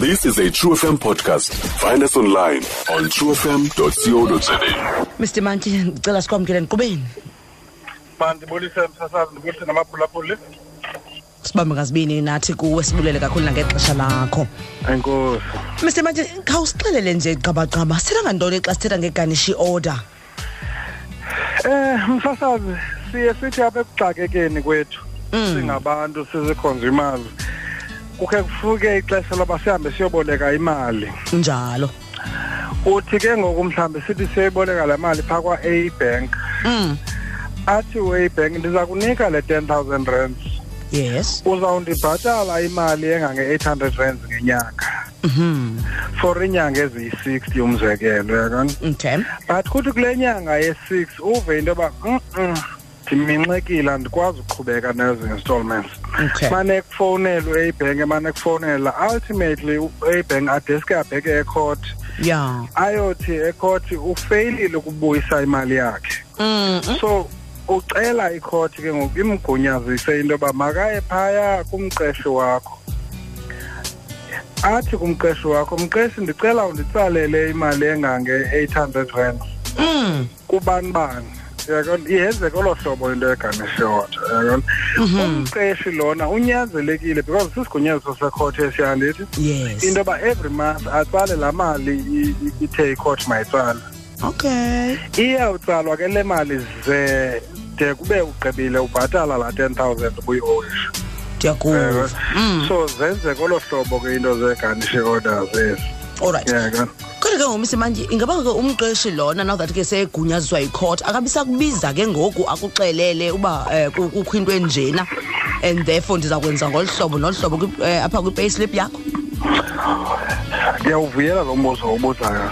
This is a True FM podcast. Find us online on truefm.co.za. Mr. Manti, ndicela sikwamkele ndiqubeni. Mandibulise msasazi, ndibulise namaphulaphuli. sibambe ngazibini nathi kuwe sibulele kakhulu nangexesha lakho enkosi mr manje khawusixelele nje gqabagqaba sithethangantoni xa sithetha ngeganishi order Eh msasazi siye sithi apha ekuxakekeni kwethu mm. singabantu sizikhonza imali kukhe kufuke ixesha loba sihambe siyoboleka imali njalo uthi ke ngoku mhlawumbi sithi siyoyiboleka le mali phaa kwa-a bank mm. athi u-a bank ndiza kunika le ten thousand rands yes uzawundibhatala imali engange-eight hundred rands ngenyanga Mhm. for inyanga eziyi-60 umzekelo yakon okay but kuthi kule nyanga ye-6 uve into yoba ndiminxekile andikwazi ukuqhubeka nezi installments okay. mane kufowunelwe ibhenki emane kufowunela ultimately ibhenki adeske abheke ecourt yeah. ayothi ecourt ufeyilile ukubuyisa imali yakhe mm -hmm. so ucela icourt ke ngoku imgunyazise into yoba makaye phaya kumqeshi wakho athi kumqeshi wakho mqeshi ndicela unditsalele imali engange-eight hundred rand mm. kubani bani yenzeka olo hlobo into yeganishot yabona mhm. umqeshi lona unyanzelekile because sisigunyaziso sekhothi esiya ndithi into yoba every month atsale laa mali ithe ikhothi mayitsala okay iyawutsalwa ke le mali ze de kube ugqibile ubhatala laa ten thousand ubuyiowusha ndiyakuva mm. so zenze kolo hlobo ke into zeeganishe orders ezi olright yeah, kodwa ke ngomisi manje ingaba ke umqeshi lona now that ke segunyaziswa yicourt akabisakubiza ke ngoku akuxelele uba eh, kukho into enjena and therefore ndiza kwenza ngolu hlobo nolu hlobo eh, apha kwi-payslip yakho ndiyawuvuyela lo mbuzo obuzayo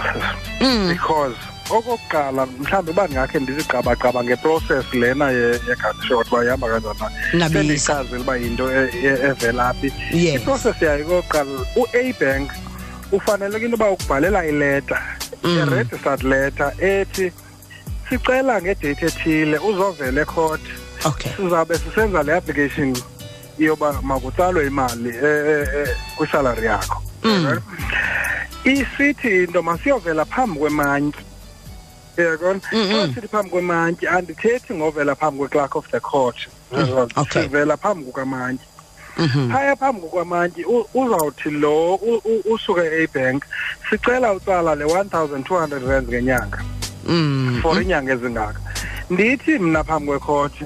mm. because okokuqala mhlawumbi uba ndingakhe ndizigqabagqaba ngeprocess lena yegatshot uba ihamba kanjanaendiyicazela uba yinto e, e, evelaphi iprocess yayo kokuqala u-a bank ufaneleke into yoba ukubhalela ileta mm. i-registered letter ethi sicela ngedate ethile uzovele court okay sizawube sisenza le application yoba makutsalwe imali eh, eh, eh, kwisalary yakho mm. isithi into masiyovela phambi kwemantyi uyakona xa sithi phambi kwemantyi andithethi ngovela phambi kweclark of the court sivela phambi kukamantyi mhm. phaya phambi kukamantyi uzawuthi lo usuke ebank sicela utsala le one thousand two hundred rands ngenyanga mm. for mm. inyanga ezingaka ndithi mna phambi kwekhothi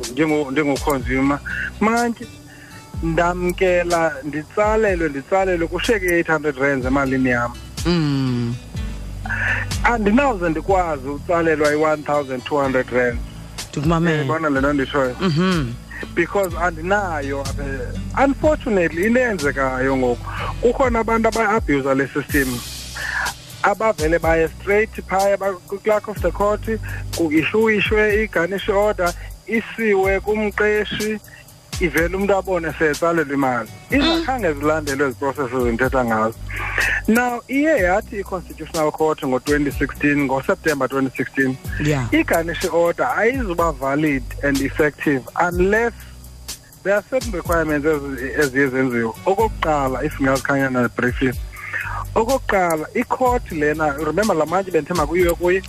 ndinguconsumer mantyi ndamkela nditsalelwe nditsalelwe kusheke i-eight hundred rands emalini yam mm. andinawuze ndikwazi utsalelwa i-one thousand two hundred rands ndikumamele eh, bona le nto ndishoyo mhm. because andinayo unfortunately into eyenzekayo ngoku kukhona abantu abayi-abhuza le system abavele baye straight phaya kwi-clerk of the court kuishuyishwe i-garnish order isiwe kumqeshi ivele umntu abone setsalelwa imali izakhange mm. zilandelwe ezi processes endithetha ngazo now iye yathi i-constitutional court ngo-2016 ngoseptemba 2016 yeah. iganishi order ayizuba valid and effective unless there are certain requirements eziye zenziwa okokuqala if ngazikhanya na briefly okokuqala icourt lena remember la manje bendithe makuyiwe kuye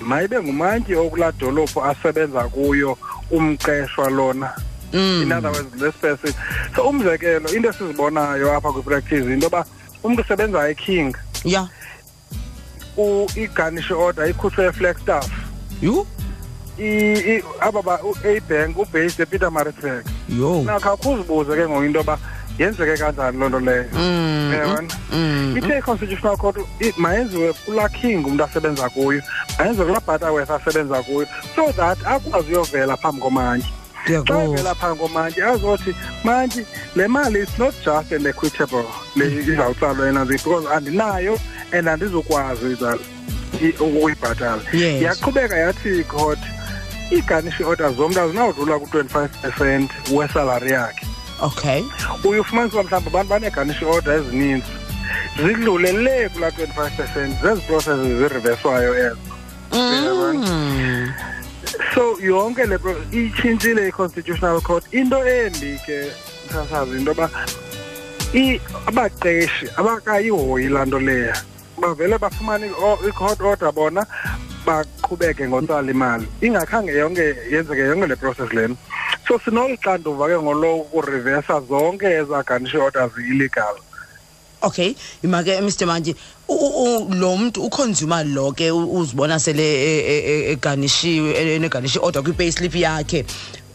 mayibe ngumantyi okulaa dolophu asebenza kuyo umqeshwa lona mm. in other words this person so umzekelo into esizibonayo apha kwi-practice yinto yoba umntu usebenza eking ya yeah. i-garnish order ikhutshwe eflagstaff yho aba ba-a bank ubased epeter maritzburg yho nakho akhuzibuze ke ngoku into yoba yenzeke kanjani loo nto leyo mm, yabona mm, mm. i-take constitutional court mayenziwe kulaa king umntu asebenza kuyo mayenziwe kulaa butterworth asebenza kuyo so that akwazi uyovela phambi komantyi xa evela phambi komantyi azothi mantyi le mali it's not just an equitable le izawutsalwa enanzi because andinayo and andizokwazi izalo ukuyibhatala yes. yaqhubeka yathi court ii-garnish order zomntu azinawudlula ku-25 percent wesalari yakhe okay uye ufumanisa uba mhlawumbi abantu baneegarnish order ezininzi zidlule le kulaa 25 percent zezi processes ziriveswayo ezo mm. so yonke le itshintshile i-constitutional court into embi ke msasazi into yoba abaqeshi abakayihoyi laa nto leya bavele bafumane i-court order bona baqhubeke ngotsala imali ingakhange yonke yenzeke yonke le process lena so sinoluxanduva ke ngolo kurivesa zonke eza garnishe orders illegal okay imake mr manje lo muntu uconsumer lo ke uzibona sele e, e, e, eganishiwe eneganishiwe order kwi-pay slip yakhe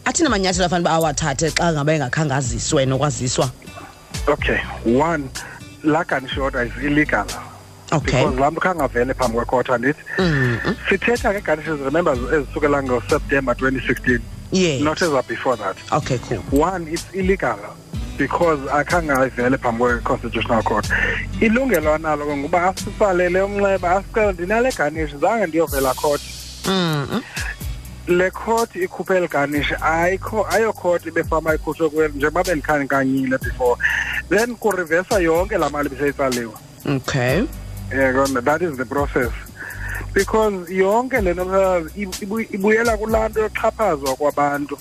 athina amanyathelo afanele uba awathathe xa ngaba engakhangaziswe nokwaziswa okay one la gun shot is illegal okay because laa mntu khangavele phambi kwekhotha ndithi mm-hmm. sithetha ngegun shots remember ezisukela ngoseptember 2016 yes. not as before that okay cool one it's illegal because akhange ayivele phambi kwe-constitutional court ilungelo analo ke ngoba asitsalele umnxeba asicela ndinale ganishi zange ndiyovela court mm. le court ikhuphe liganishi ayikho ayo court ibefama ikhutshwe kuyo njengoba bendikhankanyile before then kurivesa yonke laa mali biseyitsaliwa okay yekona yeah, that is the process because yonke le nto ibuyela kulaa nto yoxhaphazwa kwabantu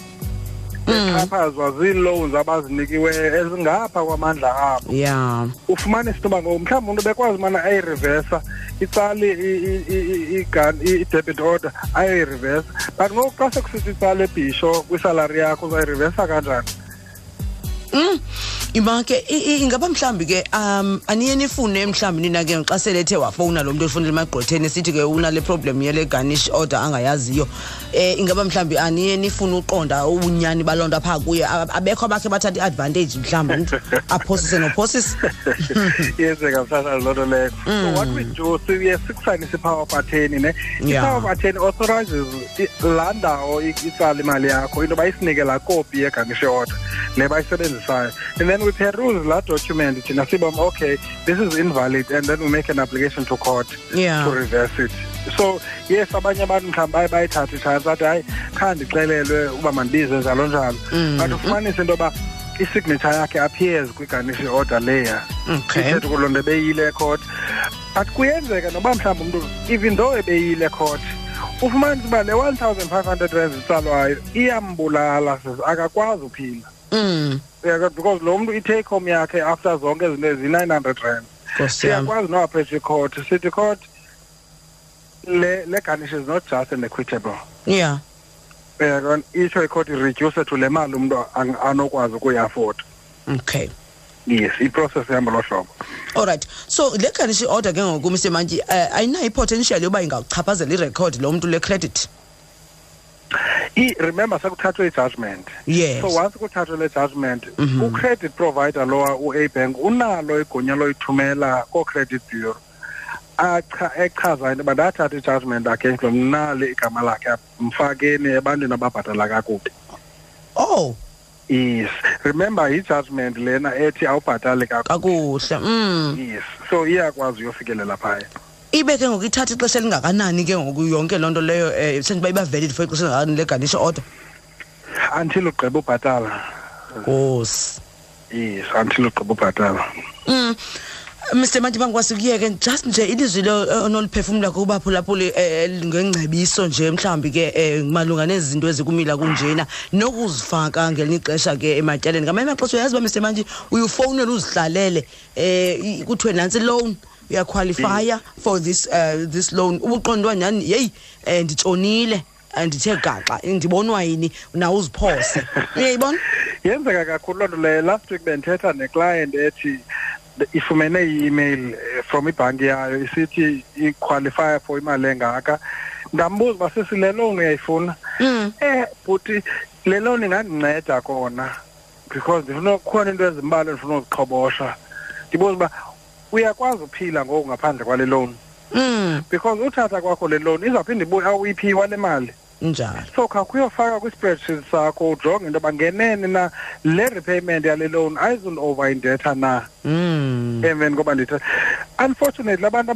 bexhaphazwa mm. zii-loans abazinikiweyo ezingapha kwamandla abo ya ufumane isitoba ngoku mhlawumbi umntu bekwazi umana ayirivesa itsali i-debit order ayirivesa but ngoku xa sekusithi itsali ebhisho kwisalari yakho uzayirivesa kanjani Mm. Imake ingaba mhlambi ke um aniye nifune mhlambi nina ke xa sele ethe wafowuna lo muntu efuna emagqotheni sithi ke unale problem yele garnish order angayaziyo eh ingaba mhlambi aniye nifuna uqonda ubunyani balonto apha kuye abekho abakhe bathatha iadvantage mhlambi umuntu aphosise nophosise yenzeka mhlala lonto leyo so mm. what we do siye sikusanise power pattern ne power pattern authorizes laa ndawo itsala imali yakho into bayisinike laa kopi yeganishi order le bayisebenzisayo and then we peruse laa document thina sibom okay this is invalid and then we make an application to court yeah. to reverse it so yes abanye abantu mhlawumbi baye bayithathe itshans athi hayi kha ndixelelwe uba mandibize njalo njalo mm. but ufumanise into yoba i-signature yakhe appears kwiganishi order leya ithetha ukulondebeyile ecourt but kuyenzeka noba mhlawumbi umntu even though ebeyile court ufumanisa uba le one thousand five hundred rands itsalwayo iyambulala sisi akakwazi uphila mm. because lo mntu i-take home yakhe after zonke izinto ezi-nine hundred rand siyakwazi nowaphesha ikhoti sithi ikhoti le le garnish is not just an equitable yeah uyakona itsho ikhoti reduce to le mali umntu anokwazi ukuyiafoda okay yes iprocess ihamba lo hlobo olright so le garnish order ke ngoku mr mantyi um eh, ayinayo ipotential yoba ingawuchaphazela irekhodi lo mntu le credit i remember sekuthathwe i-judgment yes. so once kuthathwe le judgment mm -hmm. u-credit provider lowa u-a bank unalo igunya loyithumela koo-credit bureau echaza into yoba ndathatha i-judgment against lo mnali igama lakhe mfakeni ebantwini ababhatala kakubi oh yes remember i-judgment lena ethi awubhatali kakuhle mm. yes so iyakwazi uyofikelela phaya ibe ke ngoku ithatha ixesha elingakanani ke ngoku yonke loo nto leyo um sendiba iba valid for ixesha elingakanani leganisho order until ugqiba ubhatala nkosi yes until ugqiba ubhatala mm Mr Madiba ngikwasi kuyeke just nje ilizwi eh, onoliphefumula kuba phulaphuli eh, eh, ngengcebiso nje mhlambi ke malunga nezinto ezikumila kunjena nokuzifaka ngelinye ixesha ke ematyaleni ngamanye amaxesha uyazi uba Mr Manje uyufowunela uzihlalele um kuthiwe nantsi loan uyaqualifya for this uh, this loan ubuqondwa nyhani yeyi um nditshonile ndithe gaxa ndibonwa yini nawe uziphose uyayibona yenzeka kakhulu loo nto leyo last week bendithetha neclient ethi ifumene i-email eh, from ibhanki yayo isithi iqualifya for imali engaka ndambuza uba sisi le loan uyayifuna mm. eh bhuti le loan ingandinceda kona because ndifuna kukhona into ezimbalwa endifuna uziqhobosha ndibuza uba uyakwazi uphila ngoku ngaphandle kwale loan mm. because uthatha kwakho le loan izawuphinde ibuye awuyiphiwa le mali njalo so khakuyofaka kwi-spreadsheet sakho ujonge into yoba ngenene na le repayment yale loan ayizul-over indetha na mm. emveni koba ndithe unfortunately abantu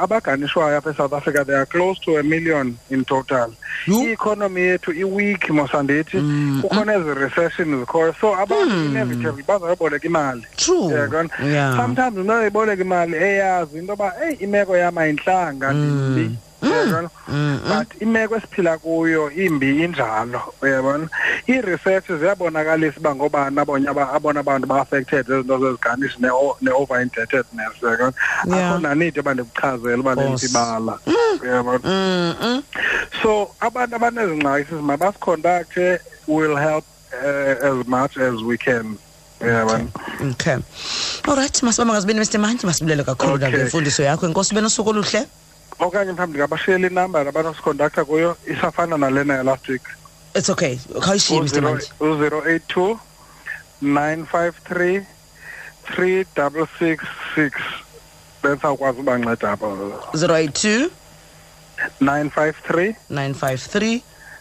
abaganishwayo apha esouth africa they are close to a million in total i-economy yethu iweak mosandithi mm. kukhona ezi recession zikhoyo so abantu mm. inevitably bazayoboleka imali true yaqona Yeah. sometimes unoyiboleka imali eyazi into yoba eyi imeko yam ayintlanga ndimbi yaqona Mm, mm. but imeko esiphila kuyo imbi injalo uyabona ii-research ziyabonakalisa uba ngobani abonye aba- abona abantu ba-affected zezinto zeziganishi ne-over indebtedness yaqona Yeah. akho nanidi uba ndikuchazele uba Boss. lentibala uyabona Mm, mm. so abantu abanezingxaki sisi mabasicontacte will help uh, as much as we can yabona okay olrayithi masiba makazibini mr manje masibulele kakhulu Okay. nangemfundiso yakho enkosi ube nosuku oluhle okanye mhlawumbi ndingabashiyela inumber abanosikhondaktha kuyo isafana nalena yalast week it's okay khawuyishiye mr manje u-zero eight two nine five three three double six six bensawukwazi ubanceda apho 082 nine five three 953